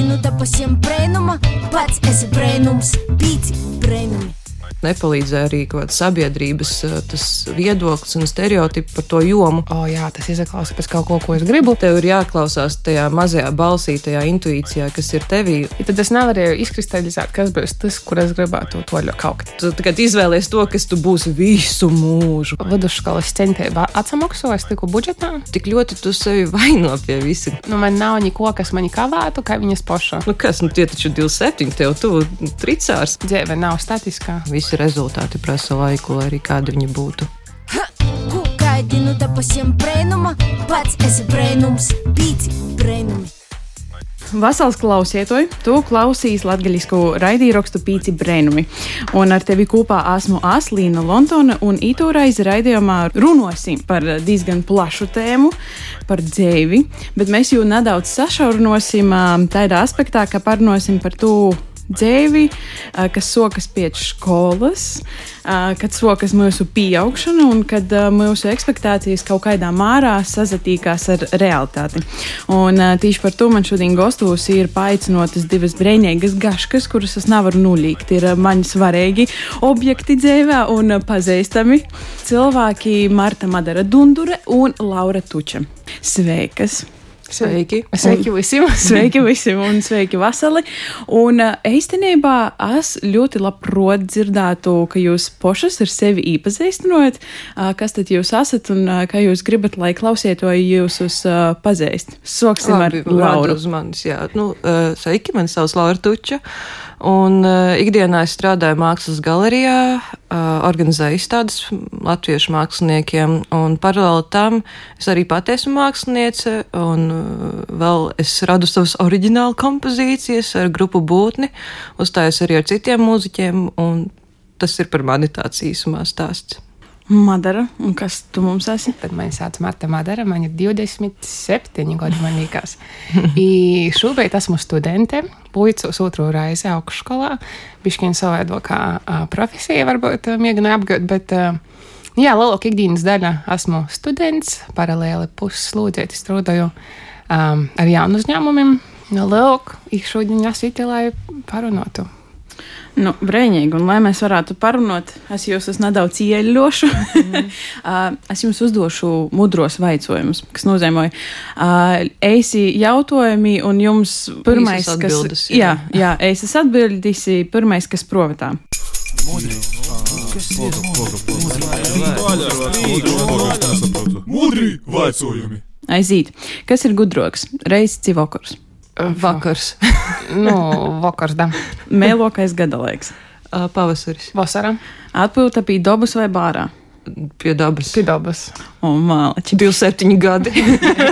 Gaidinu te pasiem brēnuma, pats esi brēnums, pīci brēnumi nepalīdzēja arī sabiedrības eh, viedoklis un stereotipi par to jomu. O, jā, tas izklausās pēc kaut ko, ko es gribu. Tev ir jāklausās tajā mazajā balsī, tajā intuīcijā, kas ir tevī. Ja tad es nevarēju izkristalizēt, kas būs tas, kur es gribētu to kā. Tu tagad izvēlies to, kas tu būsi visu mūžu. Vidusskolas centība atsamaksojas tiku budžetā. Tik ļoti tu sevi vaino pie visa. Nu, man nav neko, kas mani kavētu, kā viņas poša. Nu, kas, nu tie taču 27, tev tu tricārs. Dzīve nav statiskā. Visi visi rezultāti prasa laiku, lai arī kādi viņi būtu. Gaidinu te pasiem brēnuma, pats esi brēnums, pīci brēnumi. Vasals klausietoji, tu klausīs latgaļisku raidīrakstu pīci brēnumi. Un ar tevi kopā esmu Aslīna Lontona un itūrais raidījumā runosim par diezgan plašu tēmu, par dzēvi, bet mēs jau nedaudz sašaurinosim tādā aspektā, ka parunāsim par to dzīvi, kas sokas pēc skolas, kad sokas mūsu pieaugšana un kad mūsu expectācijas kaut kādā mārā sazatīkās ar realitāti. Un tieši par to man šodien gastos ir paaicinotas divas brīvīgas gaškas, kuras es nevaru nulīgt. Ir mani svarīgi objekti dzīvē un pazīstami cilvēki Marta Madara Dundure un Laura Tuča. Sveikas! Sveiki! Sveiki visiem! sveiki visiem un sveiki veseli! Un īstenībā es ļoti labprot dzirdētu, ka jūs pošas ar sevi iepazīstinot, kas tad jūs esat un kā jūs gribat, lai klausietāji jūs uz pazīst. Soksim Labi, ar Lauru. Uz manis, jā. Nu, sveiki, man sauc Laura Tuča. Un uh, ikdienā es strādāju mākslas galerijā, uh, organizēju izstādes latviešu māksliniekiem, un paralēli tam es arī pati esmu māksliniece, un uh, vēl es radu savas oriģinālu kompozīcijas ar grupu būtni, uzstājos arī ar citiem mūziķiem, un tas ir par mani tāds īsumā stāsts. Madara, un kas tu mums esi? Tad mani sauc Marta Madara, man ir 27 gadi, man liekas. šobrīd esmu studente, puicos otro reizi augšskolā. Bišķiņa savādākā profesija varbūt mēģināju apgūt, bet jā, lielākā ikdienas daļa esmu students, paralēli puslūdzēti strādāju um, ar jaunu uzņēmumiem. No lielāka, ik šodien jāsīti, lai parunātu Nu, brīnīgi, un lai mēs varētu parunāt, es jūs nedaudz ieļošu. Mm. es jums uzdošu mudros jautājumus, kas nozīmē, uh, eisi jautājumi, un jums pirmais, kas. Jā, jā eisi atbildīsi, pirmais, kas provatā. Mudri vaicojumi! Aizīt, kas ir gudroks? Reizes civokurs. Vakars. nu, vakars, da. Mēlokais gadalaiks. Pavasaris. Vasara. Atpūta pie dabas vai bārā? Pie dabas. Pie dabas. O, mālači. 27 gadi.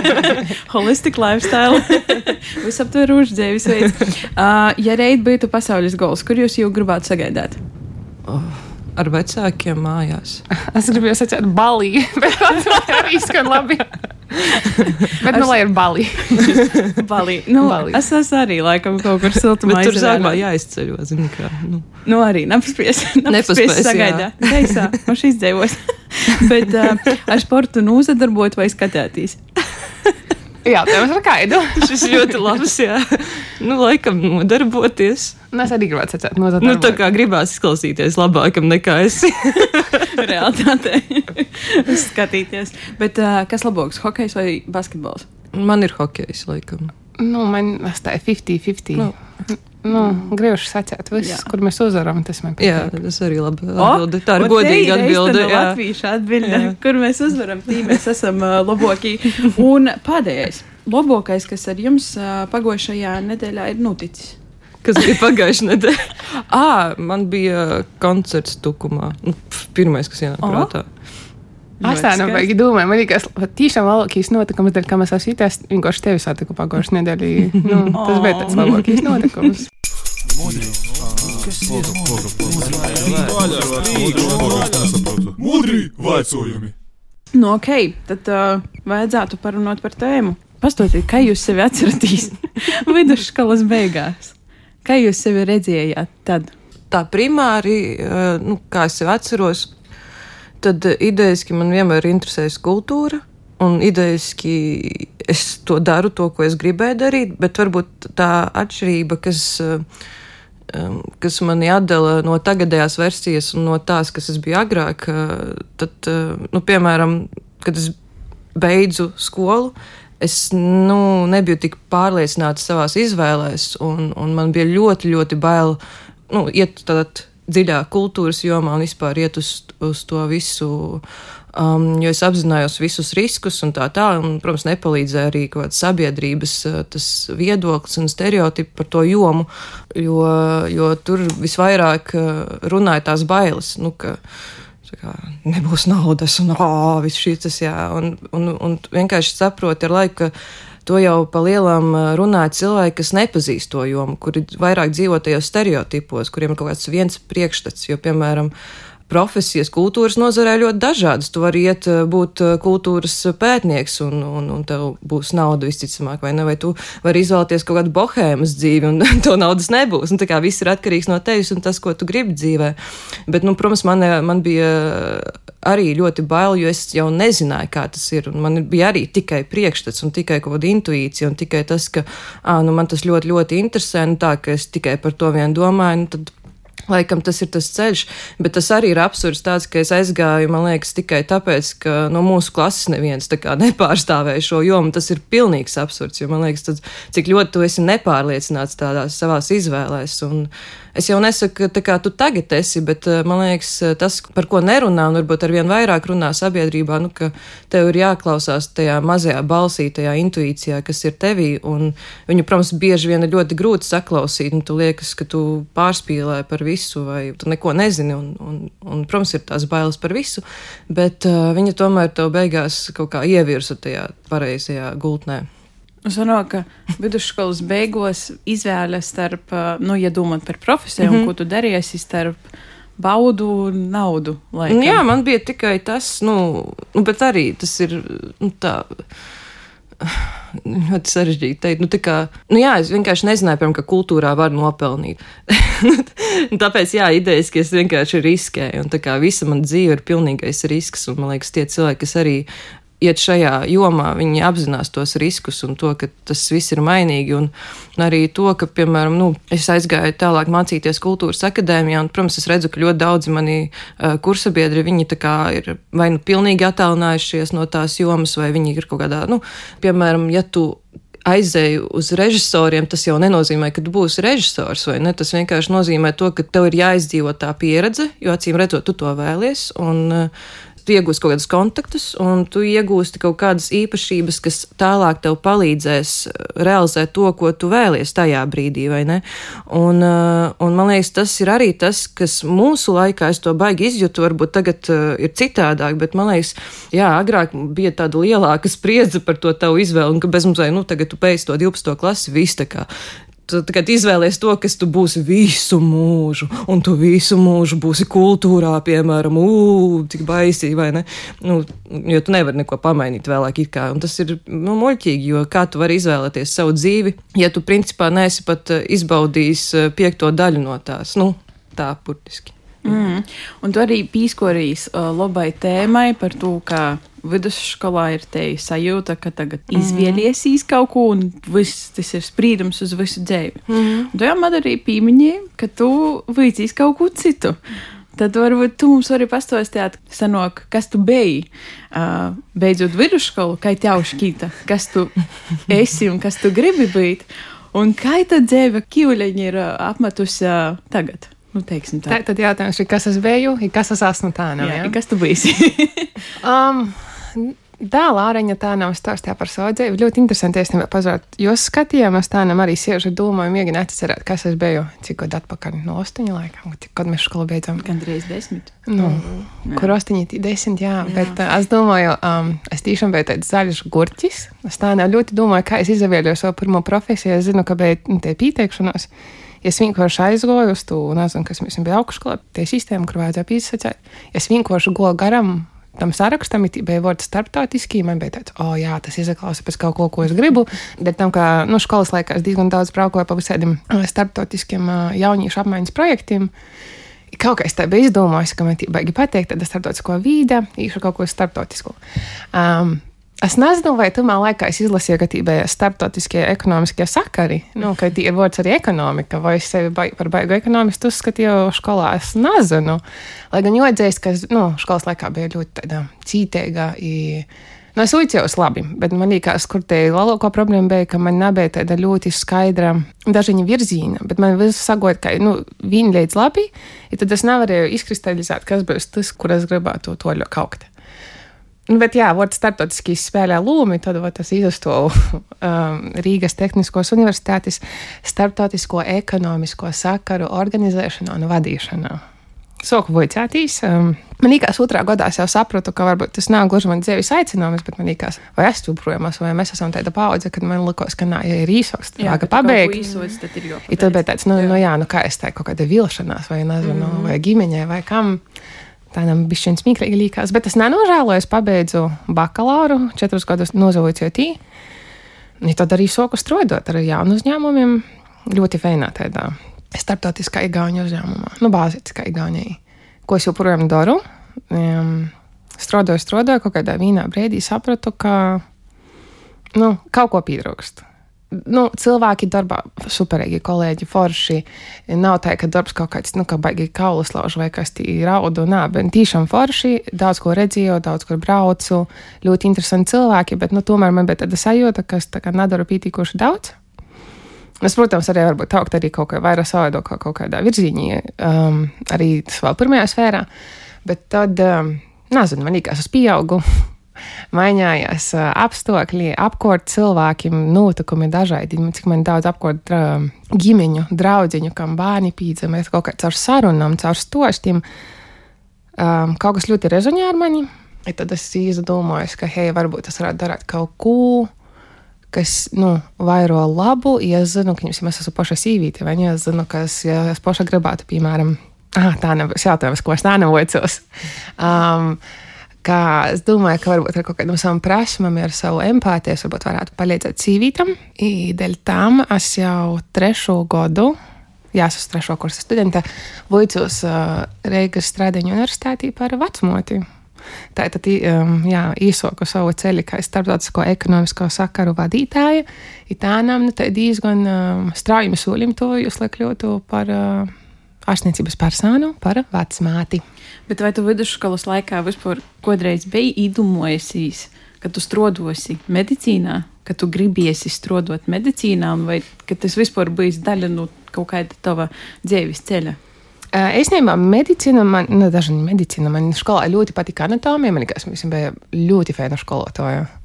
Holistic lifestyle. Visaptverošs dzīves veids. Uh, ja reit būtu pasaules gols, kur jūs jau gribētu sagaidāt? Oh ar vecākiem mājās. es gribēju sacīt, balī, bet tas arī skan labi. Bet, nu, lai ir balī. balī. Nu, balī. Es esmu arī laikam kaut kur siltumā. tur sākumā jāizceļo, zini, kā. Nu, nu arī nepaspies. Nepaspies sagaidāt. Teisā, man šīs dzīvos. Bet uh, ar sportu nūzadarbot vai skatētīs. Jā, tev ir kaidu. Šis ļoti labs, jā. Nu, laikam nodarboties. Nu, es arī gribētu sacīt, nodarboties. Nu, tā kā gribās izklausīties labākam nekā esi. Realitātē. Skatīties. Bet uh, kas labāks, hokejs vai basketbols? Man ir hokejs, laikam. Nu, man tā ir 50-50. Nu. Nu, Griežu sacīt, viss, jā. kur mēs uzvaram, tas man patīk. Jā, tas arī labi atbildi. Tā ir godīga atbilde. Jā, latviešu atbilde, kur mēs uzvaram, tī mēs esam uh, labākī. Un pēdējais, labākais, kas ar jums uh, pagojušajā nedēļā ir noticis. Kas bija pagājušajā nedēļā? ah, man bija koncerts Tukumā. Nu, pirmais, kas ienāk prātā. Es tā nebaigi domāju, man liekas, tiešām labākais notikums, dēļ, kā mēs esam itās, vienkārši tevi satiku pagājušajā nedēļā. Nu, tas bija tāds labākais notikums. Mudri vaicojumi! Nu, ok, tad uh, vajadzētu parunāt par tēmu. Pastotiet, kā jūs sevi atceraties vidusskolas beigās? Kā jūs sevi redzējāt tad? Tā primāri, uh, nu, kā es sevi atceros, tad idejaski man vienmēr ir interesējusi kultūra. Un idejaski es to daru, to, ko es gribēju darīt, bet varbūt tā atšķirība, kas. Uh, um, kas mani atdala no tagadējās versijas un no tās, kas es biju agrāk, uh, tad, nu, piemēram, kad es beidzu skolu, es nu, nebiju tik pārliecināta savās izvēlēs, un, un man bija ļoti, ļoti bail nu, iet tādā dziļā kultūras jomā un vispār iet uz, uz to visu. Um, jo es apzinājos visus riskus un tā tālāk, un, protams, nepalīdzēja arī kaut kāds sabiedrības tas viedoklis un stereotipi par to jomu, jo, jo tur visvairāk runāja tās bailes. Nu, ka, kā, nebūs naudas, un oh, viss šis, jā, un, un, un vienkārši saproti ar laiku, ka to jau pa lielam runāja cilvēki, kas nepazīst to jomu, kuri vairāk dzīvo tajos stereotipos, kuriem ir kaut kāds viens priekšstats, jo, piemēram, profesijas kultūras nozarē ļoti dažādas. Tu vari iet būt kultūras pētnieks, un, un, un tev būs nauda visticamāk, vai ne? Vai tu vari izvēlēties kaut kādu bohēmas dzīvi, un to naudas nebūs. Un, tā kā viss ir atkarīgs no tevis un tas, ko tu gribi dzīvē. Bet, nu, protams, man, man bija arī ļoti bail, jo es jau nezināju, kā tas ir. Un man bija arī tikai priekšstats un tikai kaut kāda intuīcija, un tikai tas, ka à, nu, man tas ļoti, ļoti interesē, un tā, ka es tikai par to vien domāju, nu, tad Laikam tas ir tas ceļš, bet tas arī ir absurds tāds, ka es aizgāju, man liekas, tikai tāpēc, ka no mūsu klases neviens tā kā nepārstāvēja šo jomu. Tas ir pilnīgs absurds, jo man liekas, tad, cik ļoti tu esi nepārliecināts tādās savās izvēlēs. Un, Es jau nesaku, ka kā tu tagad esi, bet eh, man liekas, eh, tas, par ko nerunā, un varbūt ar vien vairāk runā sabiedrībā, nu, ka tev ir jāklausās tajā mazajā balsī, tajā intuīcijā, kas ir tevī, un viņu, protams, bieži vien ir ļoti grūti saklausīt, un tu liekas, ka tu pārspīlē par visu, vai tu neko nezini, un, un, un protams, ir tās bailes par visu, bet uh, viņa tomēr tev beigās kaut kā ievirza tajā pareizajā gultnē. Sanāk, ka vidusskolas beigās izvēle starp, nu, ja domāt par profesiju mm -hmm. ko tu darīsi starp baudu un naudu. Laikam. Jā, man bija tikai tas, nu, nu bet arī tas ir nu, tā. Ļoti sarežģīti teikt. Nu, kā, nu, jā, es vienkārši nezināju, piemēram, ka kultūrā var nopelnīt. Tāpēc, jā, idejaski es vienkārši riskēju. Un tā kā visa mana dzīve ir pilnīgais risks. Un man liekas, tie cilvēki, kas arī iet šajā jomā, viņi apzinās tos riskus un to, ka tas viss ir mainīgi. Un, un arī to, ka, piemēram, nu, es aizgāju tālāk mācīties kultūras akadēmijā, un, protams, es redzu, ka ļoti daudzi mani uh, kursabiedri, viņi ir vai nu pilnīgi attālinājušies no tās jomas, vai viņi ir kaut kādā, nu, piemēram, ja tu aizēju uz režisoriem, tas jau nenozīmē, ka tu būsi režisors? Tas vienkārši nozīmē to, ka tev ir jāizdzīvo tā pieredze, jo acīm redzot, tu to vēlies. Un, uh, tu iegūsi kaut kādus kontaktus, un tu iegūsti kaut kādas īpašības, kas tālāk tev palīdzēs uh, realizēt to, ko tu vēlies tajā brīdī, vai ne? Un, uh, un man liekas, tas ir arī tas, kas mūsu laikā, es to baigi izjūtu, varbūt tagad uh, ir citādāk, bet man liekas, jā, agrāk bija tāda lielāka spriedze par to tavu izvēli, un ka bezmazliet, nu, tagad tu beidz to 12. klasi, viss tā kā tu tagad izvēlies to, kas tu būsi visu mūžu, un tu visu mūžu būsi kultūrā, piemēram, ū, cik baisīgi, vai ne? Nu, jo tu nevari neko pamainīt vēlāk, it kā, un tas ir, nu, muļķīgi, jo kā tu vari izvēlēties savu dzīvi, ja tu principā neesi pat eh, izbaudījis eh, piekto daļu no tās, nu, tā burtiski. Mm. Un tu arī pīskorīs uh, labai tēmai par to, ka vidusskolā ir te sajūta, ka tagad mm. izvēliesīs kaut ko, un viss tas ir sprīdums uz visu dzīvi. Mm. Tu jau man arī pieminēji, ka tu vīcīs kaut ko citu. Tad varbūt tu mums vari pastāstīt, sanok, kas tu biji, uh, beidzot vidusskolu, kā tev šķita, kas tu esi un kas tu gribi būt, un kā tā dzīve kīuļaņi ir apmetusi uh, tagad. Nu, tā. Tā, tad jautājums ir, kas es biju, kas es esmu tā nav. Jā, jā? kas tu biji? um, Tā Lāriņa tā nav stāstīja par savu dzīvi. Ļoti interesanti, es nevaru pazūrt. Jūs skatījāmies tā, nam arī siežu domāju, mēģināju atcerēt, kas es biju, cik gadu atpakaļ no astoņa laikam, kad mēs skolu beidzām. Gan reiz desmit. Nu, jā. kur astoņi, desmit, jā. jā. Bet uh, es domāju, um, es tiešām biju tāds zaļš gurķis. Es tā ļoti domāju, kā es izvēlējos savu pirmo profesiju. Es zinu, ka bija nu, tie pieteikšanās. Es vienkārši aizgoju uz to, nezinu, kas mums bija augšskolā, tie sistēma, kur vajadzēja pīsacēt. Es vienkārši goju garam tam sarakstam, it bija vārds starptautiski, man bija tāds, oh, jā, tas izklausās pēc kaut ko, ko es gribu. Bet tam, ka, nu, skolas laikā es diezgan daudz braukoju pa visādiem starptautiskiem jauniešu apmaiņas projektiem. Kaut kā es tā biju izdomājis, ka man tā baigi pateikt, tad es starptautisko vīde, īšu kaut ko starptautisko. Um, Es nezinu, vai tu man laikā es izlasīju, ka tībējā starptautiskie ekonomiskie sakari, nu, ka tie ir vārds arī ekonomika, vai es sevi baig, par baigu ekonomistu uzskatīju skolā, es nezinu. Lai gan jodzējis, ka, nu, skolas laikā bija ļoti tāda cītīga. Nu, es uicējos labi, bet man liekas, kur te lielākā problēma bija, ka man nebija tāda ļoti skaidra dažiņa virziena, bet man viss sagot, ka, nu, viņi līdz labi, ja tad es nevarēju izkristalizēt, kas būs tas, kur es gribētu to ļoti kaukt. Nu, bet, jā, vārds starptautiski spēlē lomu, tad vat, es izstāvu um, Rīgas Tehniskos Universitātes starptautisko ekonomisko sakaru organizēšanā un vadīšanā. Soku vocētīs. Um, man liekas, otrā gadā es jau sapratu, ka varbūt tas nav gluži mans dzīves aicinājums, bet man liekas, vai es joprojām esmu, vai mēs esam tāda paudze, kad man likās, ka nā, ja ir īsoks, tad vajag pabeigt. Īsots, tad ir jau. Ir tad bija tāds, nu, jā. nu jā, nu kā es teiktu, kaut kāda vilšanās, vai nezinu, mm. vai ģimeņai, vai kam. Tādam bišķiņ smieklīgi likās, bet es nenožēloju, es pabeidzu bakalauru, četrus gadus nozavoju tī. Ja tad arī soku strādāt ar jaunu uzņēmumiem, ļoti feinā tādā starptautiskā igauņu uzņēmumā, nu, bāziskā igaunijā, ko es joprojām daru. Um, strādāju, strādāju, kaut kādā vienā brīdī sapratu, ka nu, kaut ko pietrūkst nu, cilvēki darbā, superīgi kolēģi, forši. Nav tā, ka darbs kaut kāds, nu, kā baigi kaulas lauž vai kas tī raudu, nā, bet tiešām forši, daudz ko redzēju, daudz kur braucu, ļoti interesanti cilvēki, bet, nu, tomēr man bija tāda sajūta, ka es tā kā nedaru pietiekoši daudz. Es, protams, arī varbūt augt arī kaut kā vairāk savādāk, kā kaut kādā virzienā, um, arī tas vēl pirmajā sfērā, bet tad, um, nezinu, man liekas, es pieaugu mainījās apstākļi, apkārt cilvēkiem, notikumi dažādi. Cik man daudz apkārt ģimeņu, draugu, kam bērni pīdzamēs kaut kā caur sarunām, caur stostiem. Um, kaut kas ļoti rezonē ar mani. Ja tad es izdomāju, ka, hei, varbūt es varētu darīt kaut ko, kas nu, vairo labu. Ja es zinu, ka jums es esmu paša sīvīte, vai ja es zinu, ka es, ja es paša gribētu, piemēram, ah, tā nebūs jautājums, ko es tā nevocos. Um, kā es domāju, ka varbūt ar kaut kādām savām prasmēm, ar savu empātiju, varbūt varētu palīdzēt sīvītam. Dēļ tam es jau trešo gadu, jā, es esmu trešo kursa studente, vicos uh, Reigas Stradiņu universitātī par vecmoti. Tā ir jā, īsoku savu ceļu, kā starptautisko ekonomisko sakaru vadītāja. Itānam nu, diezgan um, strauji solim to jūs, lai kļūtu par uh, ārstniecības personu, par vecmāti. Bet vai tu vidusskolas laikā vispār kādreiz biji īdumojusies, ka tu strodosi medicīnā, ka tu gribiesi strodot medicīnā, vai ka tas vispār bijis daļa no kaut kāda tava dzīves ceļa? Īstenībā medicīna, man, nu, daži medicīna, man skolā ļoti patika anatomija. Man liekas, mēs bijām ļoti fēna skolotāja. Uh,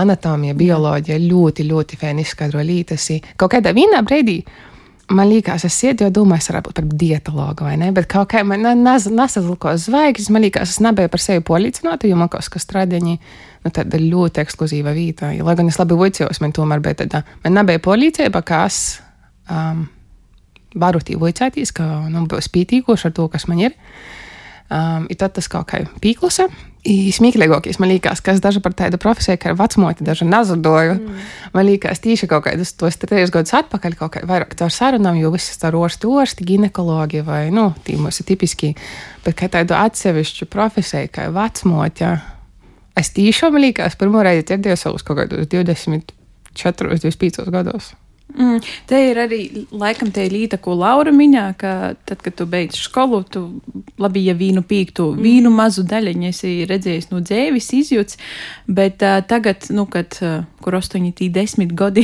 anatomija, bioloģija ļoti, ļoti fēni izskaidro lītas. Kaut kādā vienā brīdī man liekas, es sēdēju, domāju, es varētu būt par dietologu vai ne, bet kaut kā man nesazliko zvaigznes, man liekas, es nebiju par sevi policināta, jo man kaut kas strādāja, nu, tāda ļoti ekskluzīva vieta. Lai gan es labi vicījos, man tomēr bija tāda, man nebija policība, kas um, varu tīvoicēties, ka nu, būs pītīgoši ar to, kas man ir. Um, ir tad tas kaut kā pīklusa. Smieklīgākais man liekas, ka es dažu par tādu profesiju, kā vecmoti, dažu nazadoju. Mm. Man liekas, tīši kaut kādus tos trīs gadus atpakaļ, kaut kā vairāk caur sarunām, jo viss ar orsti, orsti, ginekologi vai, nu, tī mums ir tipiski, bet kā tādu atsevišķu profesiju, kā vecmoti, es tīšām liekas, pirmo reizi dzirdēju savus kaut kādus 24, 25 gados. Mm, te ir arī laikam tā līnija, ko Laura minēja, ka tad, kad tu beidz skolu, tu labi, ja vīnu pīktu, mm. vīnu mazu daļiņu esi redzējis no dzēvis, izjūts, bet uh, tagad, nu, kad, uh, kur 8, 10 gadi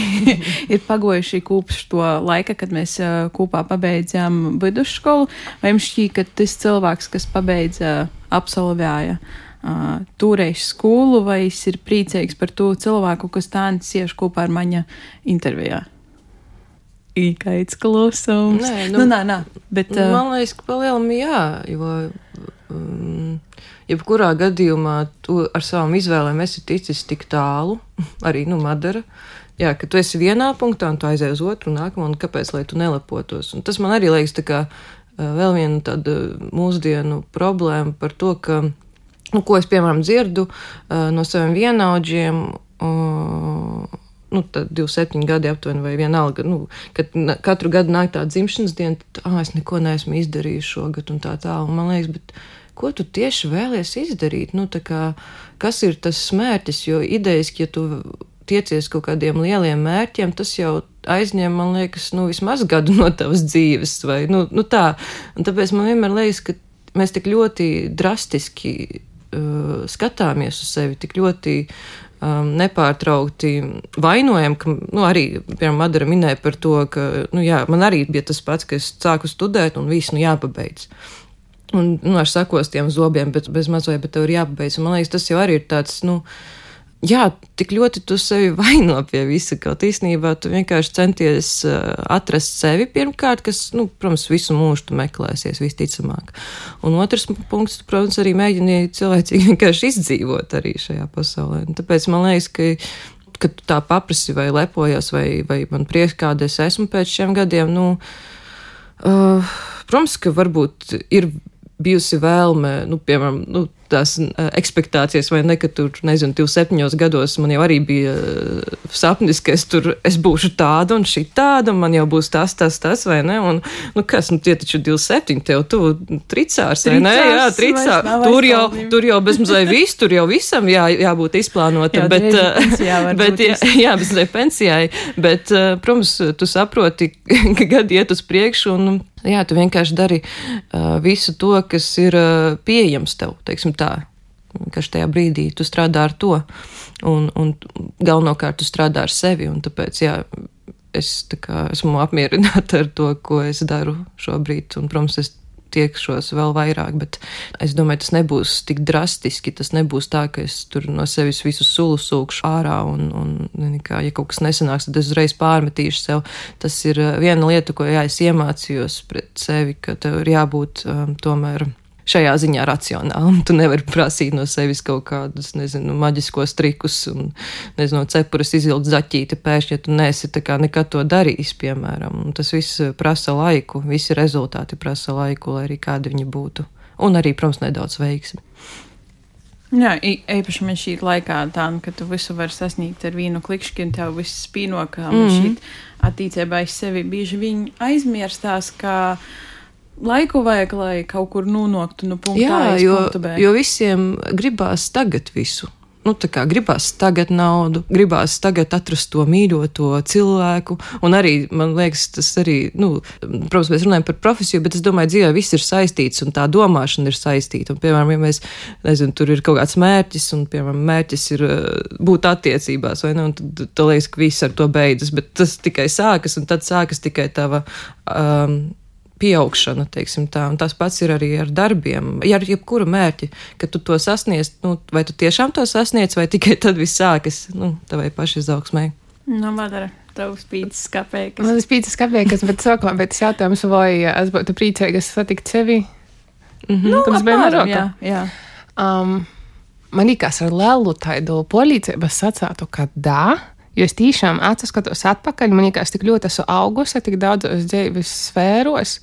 ir pagojuši kopš to laika, kad mēs uh, kopā pabeidzām vidusskolu, vai jums šķīk, ka tas cilvēks, kas pabeidza, absolvēja, uh, turēs skolu, vai es ir priecīgs par to cilvēku, kas tā cieši kopā ar maņa intervijā? Īkaits klusums. Nē, nu, nu, nā, nā, bet, uh... Man liekas, ka palielam jā, jo um, jebkurā gadījumā tu ar savām izvēlēm esi ticis tik tālu, arī, nu, Madara. Jā, ka tu esi vienā punktā un tu aizēji uz otru, nākamo, un kāpēc, lai tu nelepotos. Un tas man arī liekas tā kā vēl viena tāda mūsdienu problēma par to, ka, nu, ko es, piemēram, dzirdu no saviem vienaudžiem, uh, nu, 27 gadi aptuveni, vai vienalga, nu, kad katru gadu nāk tā dzimšanas diena, tad, ah, es neko neesmu izdarījis šogad un tā tālāk. Man liekas, bet ko tu tieši vēlies izdarīt. Nu, tā kā, kas ir tas mērķis? Jo idejaski, ja tu tiecies kaut kādiem lieliem mērķiem, tas jau aizņem, man liekas, nu, vismaz gadu no tavas dzīves. Vai, nu, nu tā. Un tāpēc man vienmēr liekas, ka mēs tik ļoti drastiski uh, skatāmies uz sevi, tik ļoti um, nepārtraukti vainojam, ka nu, arī, piemēram, Madara minēja par to, ka nu, jā, man arī bija tas pats, ka es sāku studēt un viss nu, jāpabeidz. Un, nu, ar sakostiem zobiem, bet bez mazliet, bet tev ir jāpabeidz. Un, man liekas, tas jau arī ir tāds, nu, jā, tik ļoti tu sevi vaino pie visa, kaut īstenībā tu vienkārši centies uh, atrast sevi pirmkārt, kas, nu, protams, visu mūžu tu meklēsies visticamāk. Un otrs punkts, tu, protams, arī mēģini cilvēcīgi vienkārši izdzīvot arī šajā pasaulē. Un tāpēc man liekas, ka kad tu tā paprasi vai lepojas, vai, vai man prieks, kāda es esmu pēc šiem gadiem, nu, uh, protams, ka varbūt ir bijusi vēlme, nu, piemēram, nu, tās uh, ekspektācijas, vai ne, ka tur, nezinu, 27 gados man jau arī bija uh, sapnis, ka es tur es būšu tāda un šī tāda, un man jau būs tas, tas, tas, vai ne? Un, nu, kas, nu, tie taču 27, tev tu tricārs, vai ne? Jā, tricārs. Tur jau, tur jau bezmazliet viss, tur jau visam jā, jābūt izplānotam, jā, bet, uh, bet, jā, jā, bezmazliet pensijai, bet, protams, tu saproti, ka gadi iet uz priekšu, un Jā, tu vienkārši dari uh, visu to, kas ir uh, pieejams tev, teiksim tā. Kas tajā brīdī tu strādā ar to, un, un galvenokārt tu strādā ar sevi. Tāpēc, jā, es kā, esmu apmierināta ar to, ko es daru šobrīd. Un, protams, es tiekšos vēl vairāk, bet es domāju, tas nebūs tik drastiski. Tas nebūs tā, ka es tur no sevis visu sulu sūkšu ārā un, un kā, ja kaut kas nesanāks, tad es uzreiz pārmetīšu sev. Tas ir uh, viena lieta, ko jā, es iemācījos pret sevi, ka tev ir jābūt um, tomēr šajā ziņā racionāli. Tu nevari prasīt no sevis kaut kādus, nezinu, maģiskos trikus un, nezinu, cepures izvilkt zaķīti pēkšņi, ja tu neesi nekad to darījis, piemēram. Un tas viss prasa laiku, visi rezultāti prasa laiku, lai arī kādi viņi būtu. Un arī, protams, nedaudz veiksmi. Jā, īpaši man šī laikā tā, ka tu visu vari sasniegt ar vienu klikšķi, un tev viss spīno, ka mm -hmm. šī attīstība aiz sevi bieži vien aizmirstās, ka laiku vajag, lai kaut kur nonāktu no punkta Jā, A jo, punktu B. jo visiem gribās tagad visu. Nu, tā kā gribās tagad naudu, gribās tagad atrast to mīļoto cilvēku. Un arī, man liekas, tas arī, nu, protams, mēs runājam par profesiju, bet es domāju, dzīvē viss ir saistīts un tā domāšana ir saistīta. Un, piemēram, ja mēs, nezinu, tur ir kaut kāds mērķis, un, piemēram, mērķis ir uh, būt attiecībās, vai ne, un tad, tad liekas, ka viss ar to beidzas, bet tas tikai sākas, un tad sākas tikai tava. Um, pieaugšana, teiksim tā. Un tas pats ir arī ar darbiem. Ja ar jebkuru mērķi, ka tu to sasniedz, nu, vai tu tiešām to sasniedz, vai tikai tad viss sākas, nu, tavai pašizaugsmai. Nu, Madara, tavs pīcis kāpēkas. Man tas pīcis kāpēkas, bet sākumā bet tas jautājums, vai es būtu priecīga satikt sevi. -hmm. Nu, tas bija Maroka. Jā, jā. Um, man liekas, ar lielu tādu palīdzību es sacātu, ka dā. Jo es tiešām atskatos atpakaļ, man liekas, tik ļoti esmu augusi, tik daudzos dzīves sfēros,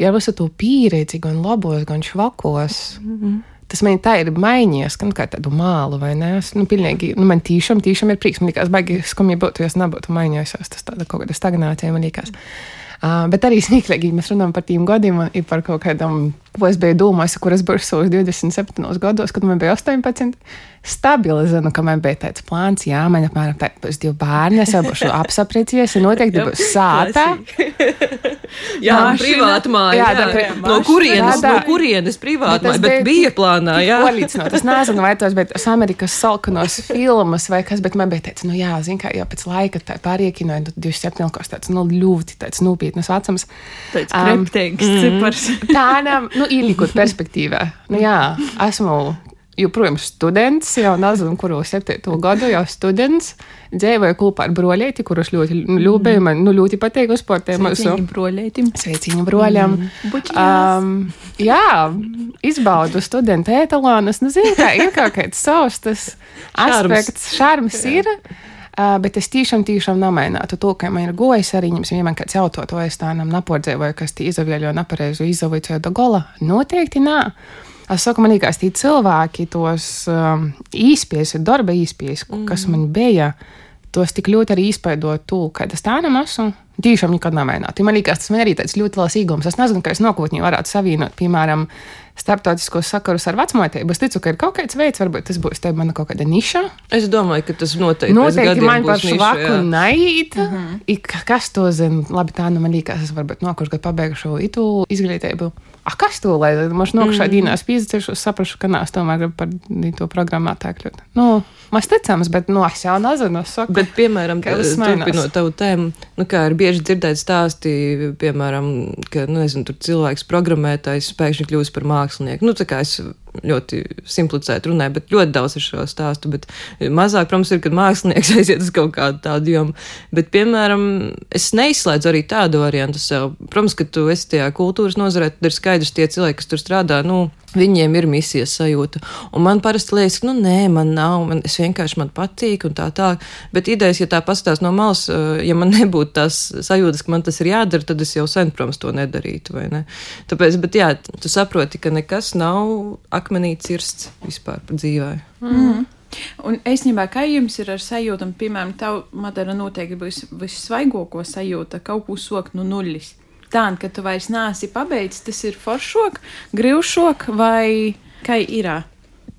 ja ar visu to pieredzi, gan labos, gan švakos. Mm -hmm. Tas man tā ir mainījies, gan kā tādu mālu, vai ne? Es, nu, pilnīgi, nu, man tiešām, tiešām ir prieks. Man liekas, baigi skumji būtu, ja es nebūtu mainījusies. Tas tāda kaut kāda stagnācija, man liekas. Uh, bet arī smieklīgi, mēs runājam par tiem gadiem, ir par kaut kādam, ko es biju domājis, kur es savos 27 gados, kad man bija 18 stabili zinu, ka man bija tāds plāns, jā, man apmēram tā būs divi bērni, es jau būšu apsapriecies, un noteikti būs sāta. jā, privāta māja. Jā, jā, jā, no kurienes, no kurienes privāta māja, bet bija plānā, jā. Polīcinot, es nezinu, vai tos, bet es Amerikas salkanos filmas vai kas, bet man bija teicis, nu jā, zin kā, jau pēc laika tā pāriekinoja, nu, 27 kaut tāds, nu, ļoti tāds nopietnas vecums. Tāds kreptīgs mm, cipars. tā, nu, ielikot perspektīvā. Nu jā, esmu joprojām students, jau nezinu, kuru septīto gadu, jau students. Dzīvoju kopā ar broļieti, kurus ļoti ļūbēju. Mm. Man nu, ļoti patīk uzsportēt mūsu broļietim. Sveiciņu broļam. Mm. Um, jā, izbaudu studentu etalonus. Nu, zinu, kā ir kaut kāds savs tas aspekts, šarms ir. Uh, bet es tiešām, tiešām nemainātu to, ka man ir gojas arī, ja man kāds jautā, vai es tādam napordzēju, kas tī izavieļo nepareizu izavīcēju do gola. Noteikti nē. Es saku, man liekas, tie cilvēki, tos um, īspiesi, darba īspiesi, mm. kas man bija, tos tik ļoti arī izpēdot to, ka tas tā nemaz esmu. Tiešām nekad nav mēģināt. Man liekas, tas man arī tāds ļoti liels īgums. Es nezinu, kā es nākotnē varētu savienot, piemēram, starptautiskos sakarus ar vecmātību. Es ticu, ka ir kaut kāds veids, varbūt tas būs te mana kaut kāda niša. Es domāju, ka tas noteikti, noteikti man par švaku naiet. Mm -hmm. Kas to zina? Labi, tā nu man liekas, es varbūt nākošu gadu pabeigšu itu izglītību. Ah, kas to lai? Mums nokšā mm. dīnās pīzdzīšu, saprašu, ka nāc tomēr par to programmā tā kļūt. Nu, Mēs ticams, bet no, nu, es jau nezinu. Es saku, bet, piemēram, turpinot tavu tēmu, nu, kā ir bieži dzirdēt stāstī, piemēram, ka, nu, nezinu, tur cilvēks programmētājs pēkšņi kļūst par mākslinieku. Nu, tā kā es ļoti simplicēti runāju, bet ļoti daudz ar šo stāstu. Bet mazāk, protams, ir, kad mākslinieks aiziet uz kaut kādu tādu jomu. Bet, piemēram, es neizslēdzu arī tādu variantu sev. Protams, ka tu esi tajā kultūras nozarē, tad ir skaidrs, tie cilvēki, kas tur strādā, nu, Viņiem ir misijas sajūta. Un man parasti liekas, ka, nu, nē, man nav, man, es vienkārši man patīk un tā tā. Bet idejas, ja tā pastāstās no malas, eh, ja man nebūtu tās sajūtas, ka man tas ir jādara, tad es jau sen, protams, to nedarītu, ne? Tāpēc, bet jā, tu saproti, ka nekas nav akmenī cirsts vispār dzīvē. Mm -hmm. Un īstenībā, kā jums ir ar sajūtu, piemēram, tā Madara noteikti būs vissvaigāko sajūta, kaut ko sokt no nulles tā, ka tu vairs nāsi pabeidzis, tas ir foršok, grūšok vai kā ir?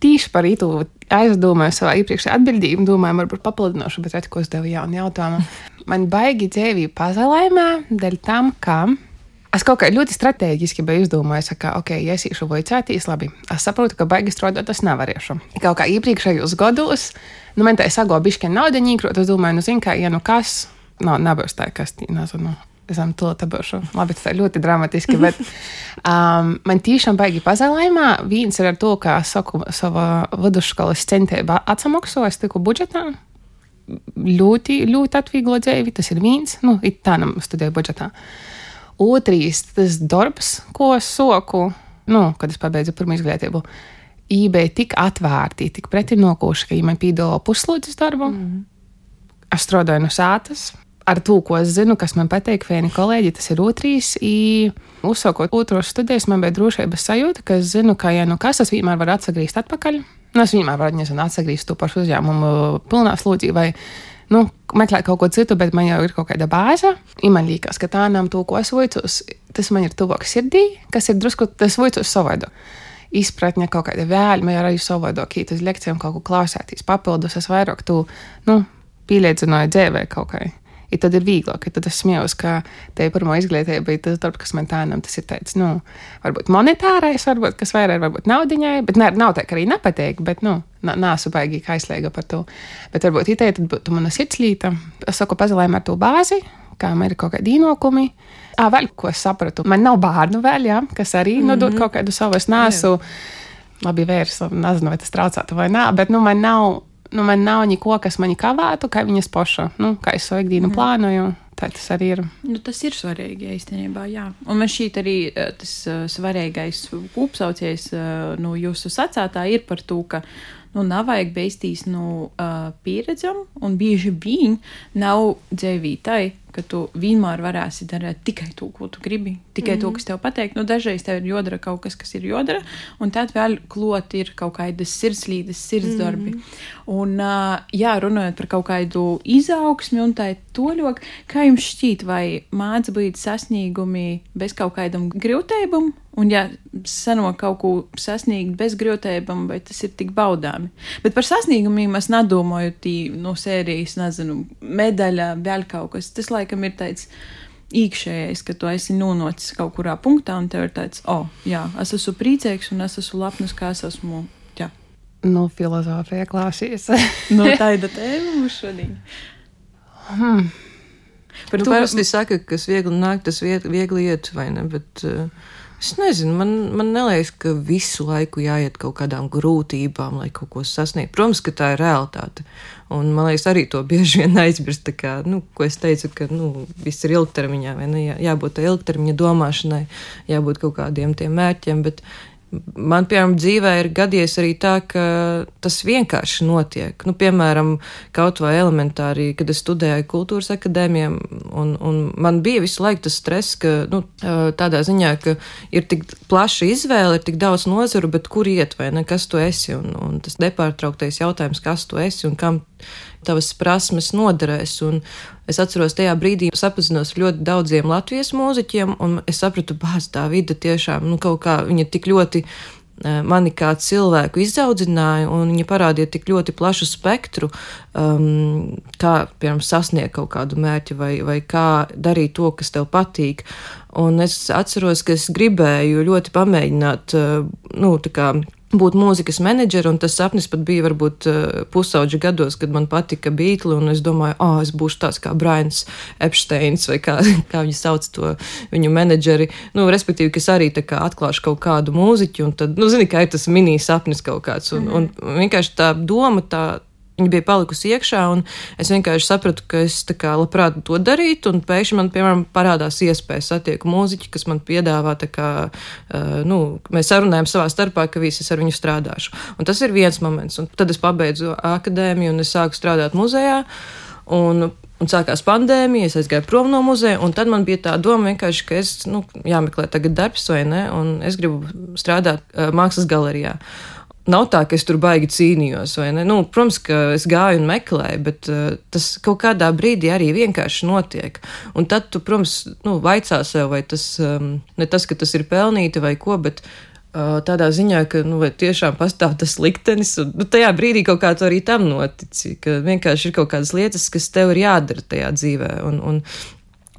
Tīši par itu aizdomāju savā iepriekšējā atbildībā, domāju, varbūt papildinošu, bet redz, ko es devu jaunu jautājumu. Man baigi dzīvība pazalaimē dēļ tam, ka es kaut kā ļoti strateģiski biju izdomājis, ka, ok, ja es iešu vocētīs, labi, es saprotu, ka baigi strādāt, es nevarēšu. Kaut kā iepriekšējos gados, nu, man tā es sago bišķi naudu ņīkrot, es domāju, nu, zin, kā, ja nu kas, no, nebūs tā, kas, nezinu zem to tabušu. Labi, tas ir ļoti dramatiski, bet um, man tiešām baigi pazēlējumā. Viens ir ar to, ka saku savā vidusskolas centībā atsamaksu, es tiku budžetā. Ļoti, ļoti atvieglo dzīvi, tas ir viens, nu, it tā nam studēju budžetā. Otrs, tas darbs, ko soku, nu, kad es pabeidzu pirmo izglītību, eBay tik atvērti, tik pretinokoši, ka, ja man pīdolo puslodes darbu, mm. es strādāju no sātas, ar to, ko es zinu, kas man patīk, vieni kolēģi, tas ir otrīs. Uzsākot otros studijas, man bija drošības sajūta, ka es zinu, ka, ja nu kas, es vienmēr varu atsagriezt atpakaļ. Nu, es vienmēr varu atsagriezt to pašu uzņēmumu pilnā slūdzī vai nu, meklēt kaut ko citu, bet man jau ir kaut kāda bāze. Ja man liekas, ka tā nav to, ko es vojcos, tas man ir tuvāk sirdī, kas ir drusku tas vojcos savādāk izpratne, kaut kāda vēlme, arī savādāk, ja uz lekcijām kaut ko klausēties papildus, es vairāk tu, nu, pieliecināju dzīvē kaut kā ja tad ir vieglāk. Tad es smējos, ka te pirmā izglītība bija tas darbs, kas man tādam tas ir tāds, nu, varbūt monetārais, varbūt kas vairāk, varbūt naudiņai, bet ne, nav tā, ka arī nepatīk, bet, nu, nāsu baigi aizslēga par to. Bet varbūt itē tad būtu mana sirdslīta. Es saku, pazalēm ar to bāzi, kā man ir kaut kādi īnokumi. Ā, vēl ko es sapratu, man nav bērnu vēl, jā, kas arī mm -hmm. nodod kaut kādu savu, es nesu. Labi, vērs, nezinu, vai tas traucētu vai nē, bet nu, man nav nu, man nav neko, kas mani kavētu, kā viņas paša, nu, kā es savu ikdienu mm. plānoju. Tā tas arī ir. Nu, tas ir svarīgi īstenībā, jā. Un man šķiet arī eh, tas uh, svarīgais kopsaucējs uh, nu, jūsu sacētā ir par to, ka nu, nav vajag beigties no nu, uh, pieredzam, un bieži vien nav dzīvītai ka tu vienmēr varēsi darīt tikai to, ko tu gribi, tikai mm -hmm. to, mhm. kas tev patīk. Nu, dažreiz tev ir jādara kaut kas, kas ir jādara, un tad vēl klot ir kaut kādas sirdslīdes, sirdsdarbi. Mm -hmm. Un, uh, jā, runājot par kaut kādu izaugsmi un tā toļok, kā jums šķiet, vai māca būt sasniegumi bez kaut kādam grūtībam, un ja sanāk kaut ko sasniegt bez grūtībām, vai tas ir tik baudāmi. Bet par sasniegumiem es nedomāju tī no sērijas, nezinu, medaļa, vēl kaut kas. Tas, lai laikam ir tāds iekšējais, ka tu esi nonācis kaut kurā punktā, un tev ir tāds, oh, jā, es esmu priecīgs un es esmu lepns, kā es esmu. Jā. Nu, filozofija klāsies. nu, tāda tēma mums šodien. Hmm. Par nu, to parasti saka, kas viegli nāk, tas viegli iet, vai ne? Bet, uh, Es nezinu, man, man liekas, ka visu laiku jāiet kaut kādām grūtībām, lai kaut ko sasniegtu. Protams, ka tā ir realitāte. Un man liekas, arī to bieži vien aizmirst. Kā, nu, ko es teicu, ka nu, viss ir ilgtermiņā, vai ne? Jā, jābūt ilgtermiņa domāšanai, jābūt kaut kādiem tiem mērķiem. Bet man, piemēram, dzīvē ir gadījies arī tā, ka tas vienkārši notiek. Nu, piemēram, kaut vai elementāri, kad es studēju kultūras akadēmijā, un, un man bija visu laiku tas stress, ka nu, tādā ziņā, ka ir tik plaša izvēle, ir tik daudz nozaru, bet kur iet vai ne, kas tu esi, un, un tas nepārtrauktais jautājums, kas tu esi un kam tavas prasmes noderēs. Un es atceros, tajā brīdī sapazinos ar ļoti daudziem latviešu mūziķiem, un es sapratu, bāz tā vide tiešām, nu, kaut kā viņa tik ļoti mani kā cilvēku izaudzināja, un viņa parādīja tik ļoti plašu spektru, um, kā, piemēram, sasniegt kaut kādu mērķi vai, vai kā darīt to, kas tev patīk. Un es atceros, ka es gribēju ļoti pamēģināt, uh, nu, tā kā būt mūzikas menedžeri, un tas sapnis pat bija varbūt eh, pusauģa gados, kad man patika Beatles, un es domāju, ah, oh, es būšu tāds kā Brians Epsteins, vai kā, kā viņi sauc to viņu menedžeri. Nu, respektīvi, kas arī tā kā atklāšu kaut kādu mūziķu, un tad, nu, zini, kā ir tas mini sapnis kaut kāds, un, un vienkārši tā doma tā Viņa bija palikusi iekšā, un es vienkārši sapratu, ka es kā, labprāt to darītu. Pēkšņi man, piemēram, parādās iespēja satieku mūziķi, kas man piedāvā, kā, uh, nu, mēs sarunājam savā starpā, ka visi es ar viņu strādāšu. Un tas ir viens moments. Un tad es pabeidzu akadēmiju un es sāku strādāt muzejā. Un, Un sākās pandēmija, es aizgāju prom no muzeja, un tad man bija tā doma, ka es nu, jāmeklē tagad darbs vai ne, un es gribu strādāt uh, mākslas galerijā. Nav tā, ka es tur baigi cīnījos? Nu, protams, ka es gāju un meklēju, bet uh, tas kaut kādā brīdī arī vienkārši notiek. Un tad tu, protams, nu, vaicā sev, vai tas um, ne tas, ka tas ir pelnīti vai ko, bet uh, tādā ziņā, ka nu, tiešām pastāv tas liktenis, un nu, tajā brīdī kaut kā to arī tam notici, ka vienkārši ir kaut kādas lietas, kas tev ir jādara tajā dzīvē. Un, un,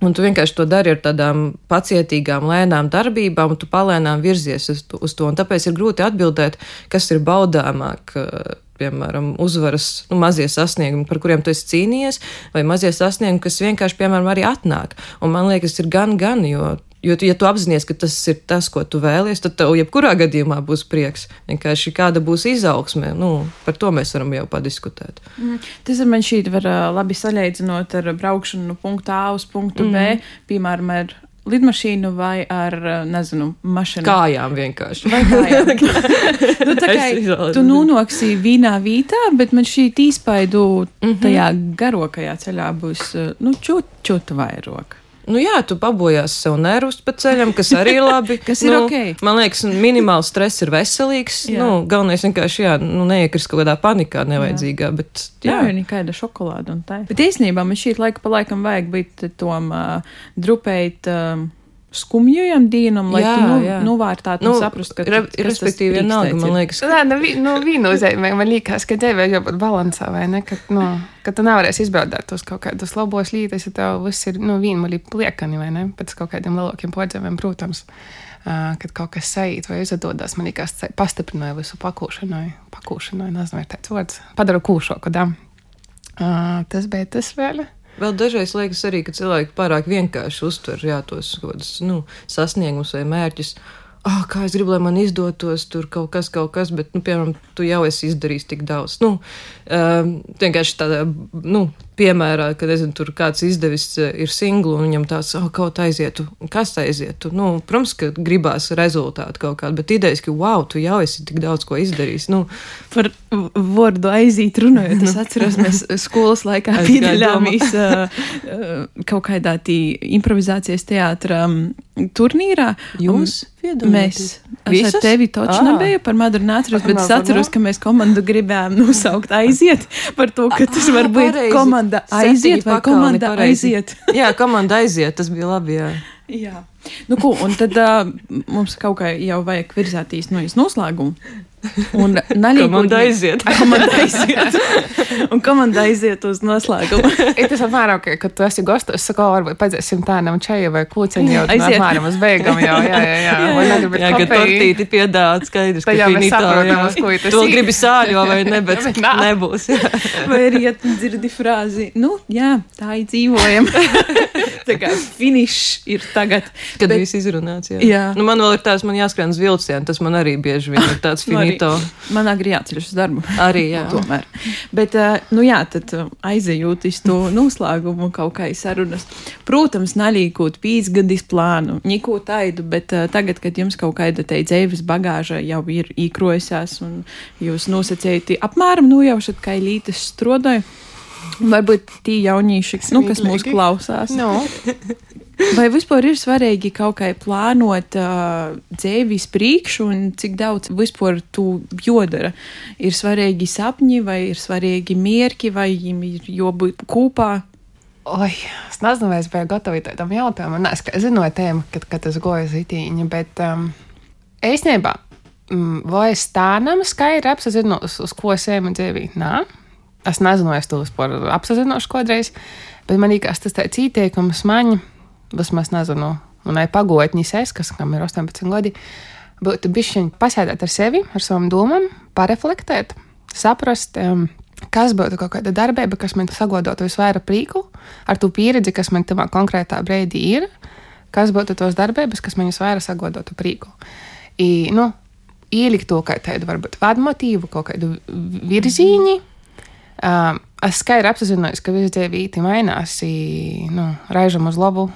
Un tu vienkārši to dari ar tādām pacietīgām, lēnām darbībām, un tu palēnām virzies uz to. Uz to. Tāpēc ir grūti atbildēt, kas ir baudāmāk. Piemēram, uzvaras nu, mazie sasniegumi, par kuriem tu esi cīnījies, vai mazie sasniegumi, kas vienkārši, piemēram, arī atnāk. Un man liekas, ir gan, gan, jo Jo, ja tu apzinājies, ka tas ir tas, ko tu vēlies, tad tev jebkurā gadījumā būs prieks. Vienkārši kāda būs izaugsme, nu, par to mēs varam jau padiskutēt. Mm. Tas man šķiet, var labi salīdzinot ar braukšanu no punkta A uz punktu mm. B, piemēram, ar lidmašīnu vai ar, nezinu, mašīnu. Kājām vienkārši. Vai kājām. nu, tā kā tu nonoksi vienā vītā, bet man šī īspaidu mm -hmm. tajā garākajā ceļā būs, nu, čūt, čūt vairāk. Nu, jā, tu pabojās sev nervus pa ceļam, kas arī labi. kas ir nu, ok. Man liekas, minimāls stress ir veselīgs. Jā. Nu, galvenais vienkārši, jā, nu, neiekrist kaut kādā panikā nevajadzīgā. Jā. Bet, jā, jā nekāda šokolāda un tā. Bet īstenībā man šī laika pa laikam vajag būt tom uh, drupēt. Uh, skumjajam dienam, lai jā, tu nu, jā. novērtētu nu, un saprastu, ka re, respektīvi vienalga, man liekas. Ka... Nē, nu, vi, nu viennozīmē, man liekas, ka tev ir jābūt balansā, vai ne, ka, nu, ka tu nevarēsi izbaudīt tos kaut kādus labos līdzekļus, ja tev viss ir, nu, vienmulī pliekani, vai ne, pēc kaut kādiem lielākiem podzēmiem, protams. Uh, kad kaut kas sajūt vai izdodas, man liekas, tas pastiprināja visu pakūšanai. Pakūšanai, nezinu, vai tāds vārds. Padara kūšoku, da. Uh, tas bija tas vēl. Vēl dažreiz liekas arī, ka cilvēki pārāk vienkārši uztver jā, tos kādus nu, sasniegumus vai mērķus. Oh, kā es gribu, lai man izdotos tur kaut kas, kaut kas, bet, nu, piemēram, tu jau esi izdarījis tik daudz. Nu, um, vienkārši tādā, nu, piemērā, kad nezinu, tur kāds izdevis eh, ir singlu un viņam tāds, oh, kaut aizietu, kas aizietu. Nu, protams, ka gribās rezultātu kaut kādu, bet idejas, ka, wow, tu jau esi tik daudz ko izdarījis. Nu, Par vārdu aiziet runājot, es atceros, mēs skolas laikā piedalījāmies uh, kaut kādā tī improvizācijas teātra um, turnīrā. Jūs? Mēs es ar tevi taču ah. nebiju par Madru Nācijas, bet es atceros, ka mēs komandu gribējām nosaukt aiziet par to, ka tas var būt komanda komanda aiziet vai komanda aiziet? jā, komanda aiziet, tas bija labi. Jā. jā. Nu, ko, un tad uh, mums kaut kā jau vajag virzēties no noslēguma. Un komanda aiziet. komanda aiziet. un komanda aiziet uz noslēgumu. Ir tas apmēram, ka, kad tu esi gastos, es saku, varbūt padzēsim tādam čeju vai kūciņu jau aiziet. apmēram uz beigām jau, jā, jā, jā. jā, jā. jā kad tortīti piedāvāt skaidrs, ka finito, jā. Ko tu gribi sāļo vai ne, bet nebūs. Jā. Vai arī, ja tu dzirdi frāzi, nu, jā, tā ir dzīvojam. tā kā finišs ir tagad. Kad bet, viss izrunāts, jā. jā. Nu, man vēl ir tāds, man jāskrien uz vilcienu, tas man arī bieži vien ir tāds finito. Rīto. Man agrī jāceļas uz darbu. Arī, jā. Tomēr. Bet, eh, nu jā, tad eh, aizejūt uz to noslēgumu kaut kā sarunas. Protams, nalīkot pīzgadis plānu, neko taidu, bet uh, tagad, kad jums kaut kāda te dzīves bagāža jau ir īkrojusās un jūs nosacējat apmēram nojaušat, kā lītas strodoja, varbūt tie jaunieši, nu, kas mūs klausās. No. Vai vispār ir svarīgi kaut kā plānot uh, dzīves priekšu un cik daudz vispār tu jodara? Ir svarīgi sapņi, vai ir svarīgi mierki, vai viņiem ir jābūt kopā? Oi, es nezinu, vai es biju gatava tam jautājumam. Es zināju tēmu, kad, kad es goju zitīņu, bet um, īstenībā, um, vai es tādam skaidri apzinos, uz ko es ejam dzīvī? Nē, es nezinu, es to apzināšu kādreiz, bet man liekas, tas tāds ieteikums man, vismaz nezinu, manai pagotņas es, kas kam ir 18 gadi, būtu bišķiņ pasēdēt ar sevi, ar savām domām, pareflektēt, saprast, um, kas būtu kaut kāda darbība, kas man sagodotu visvairāk prieku, ar to pieredzi, kas man tajā konkrētā brīdī ir, kas būtu tos darbības, kas man visvairāk sagodotu prieku. I, nu, ielikt to kā tādu, varbūt, vadmotīvu, kaut kādu virzīņu. Um, es skaidri apzinos, ka viss dzīvīti mainās, i, nu, raižam uz labu.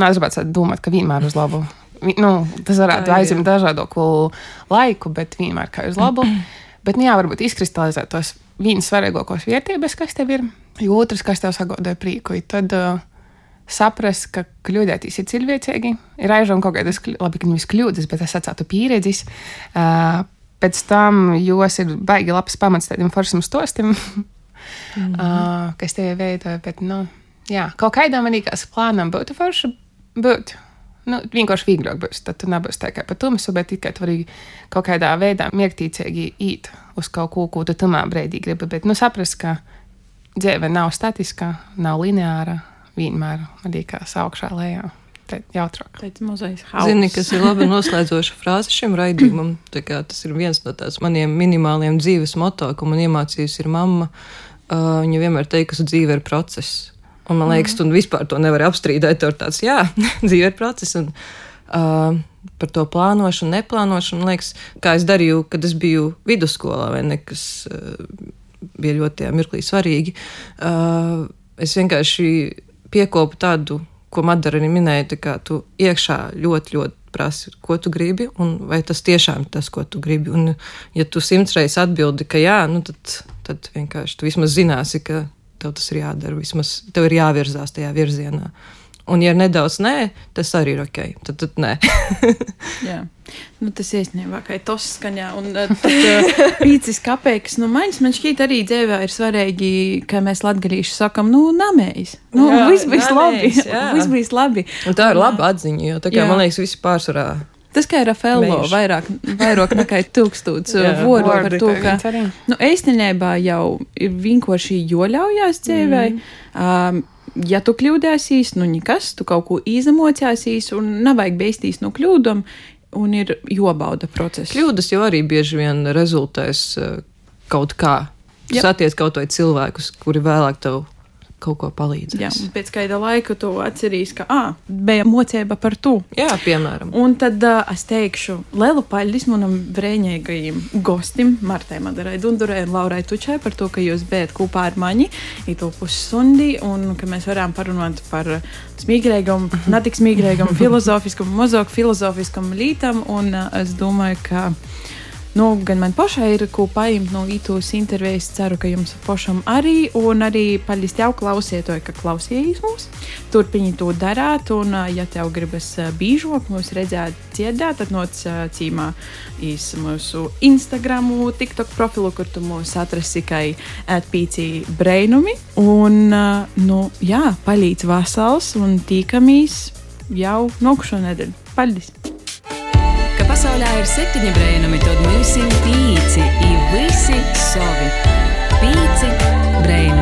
Nu, es gribētu domāt, ka vienmēr uz labu. Nu, tas varētu aizņemt dažādu laiku, bet vienmēr kā uz labu. Bet, nu, jā, varbūt izkristalizēt tos vienas svarīgākās vērtības, kas tev ir, jo otrs, kas tev sagodoja prieku. Tad uh, saprast, ka kļūdēties ir cilvēcīgi. Ir aizjām kaut kādas, labi, ka nevis kļūdas, bet es atcētu pieredzes. Uh, pēc tam jūs ir baigi labs pamats tādiem foršiem stostiem, mm -hmm. uh, kas tev veidoja. Bet, nu, jā, kaut kādā man liekas, plānam būtu forši būt. Nu, vienkārši vieglāk būs. Tad tu nebūsi tā kā pa tumsu, bet tikai tu vari kaut kādā veidā miertīcīgi īt uz kaut ko, ko tu tamā brīdī gribi. Bet nu, saprast, ka dzīve nav statiska, nav lineāra, vienmēr man liekas augšā lejā. Tā jautrāk. Zini, kas ir labi noslēdzoša frāze šim raidījumam. Tas ir viens no tādiem maniem minimāliem dzīves moto, ko man iemācījusi ir mamma. Uh, viņa vienmēr teica, ka dzīve ir process. Un man liekas, tu vispār to nevari apstrīdēt. Tur tāds, jā, dzīve ir process. Un, uh, par to plānošanu, neplānošanu, man liekas, kā es darīju, kad es biju vidusskolā, vai ne, kas uh, bija ļoti tajā mirklī svarīgi. Uh, es vienkārši piekopu tādu, ko Madara arī minēja, tā kā tu iekšā ļoti, ļoti prasi, ko tu gribi, un vai tas tiešām ir tas, ko tu gribi. Un, ja tu simts reizes atbildi, ka jā, nu tad, tad vienkārši tu vismaz zināsi, ka tev tas ir jādara, vismaz tev ir jāvirzās tajā virzienā. Un, ja ir nedaudz nē, tas arī ir ok. Tad, tad nē. Jā. Nu, tas īstenībā kā tos skaņā. Un tad uh, pīcis kapeikas, nu, maņas man šķiet arī dzīvē ir svarīgi, ka mēs latgalīši sakam, nu, namējis. Nu, Jā, viss bijis labi. jā. Viss bijis labi. Un tā ir laba atziņa, jo tā kā Jā. man liekas, visi pārsvarā. Tas kā Rafaelo Mežs. vairāk, vairāk nekā tūkstots Jā, voru par to, ka, nu, īstenībā jau ir vienkārši joļaujās dzīvē. Um, ja tu kļūdāsies, nu nekas, tu kaut ko izemocēsies un nevajag beigties no kļūdām, un ir jobauda process. Kļūdas jau arī bieži vien rezultēs eh, kaut kā. Jā. saties kaut vai cilvēkus, kuri vēlāk tev kaut ko palīdzēs. Jā, pēc kāda laika tu atceries, ka ah, bija mocība par to. Jā, piemēram. Un tad uh, es teikšu, lielu paldies manam brīvīgajam gostim, Martai Madarai Dundurai un Laurai Tučai par to, ka jūs bijat kopā ar mani īto pussundi un ka mēs varam parunāt par smieklīgam, netik smieklīgam, filozofiskam, mazāk filozofiskam lītam. Un uh, es domāju, ka. Nu, gan man pašai ir ko paņemt no ītos intervijas. Ceru, ka jums pašam arī. Un arī paldies tev, klausieties, ka klausījāties mūs. Turpiniet to darīt. Un, ja tev gribas bīžot, mūs redzēt, dziedāt, tad noc cīmā īs mūsu Instagram, TikTok profilu, kur tu mūs atrasi tikai atpīcī brainumi. Un, nu, jā, palīdz vasals un tīkamies jau nākušo nedēļu. Paldies! Pasaulē ir septiņi tad mums ir pīci, ir visi savi. Pīci brēnumi.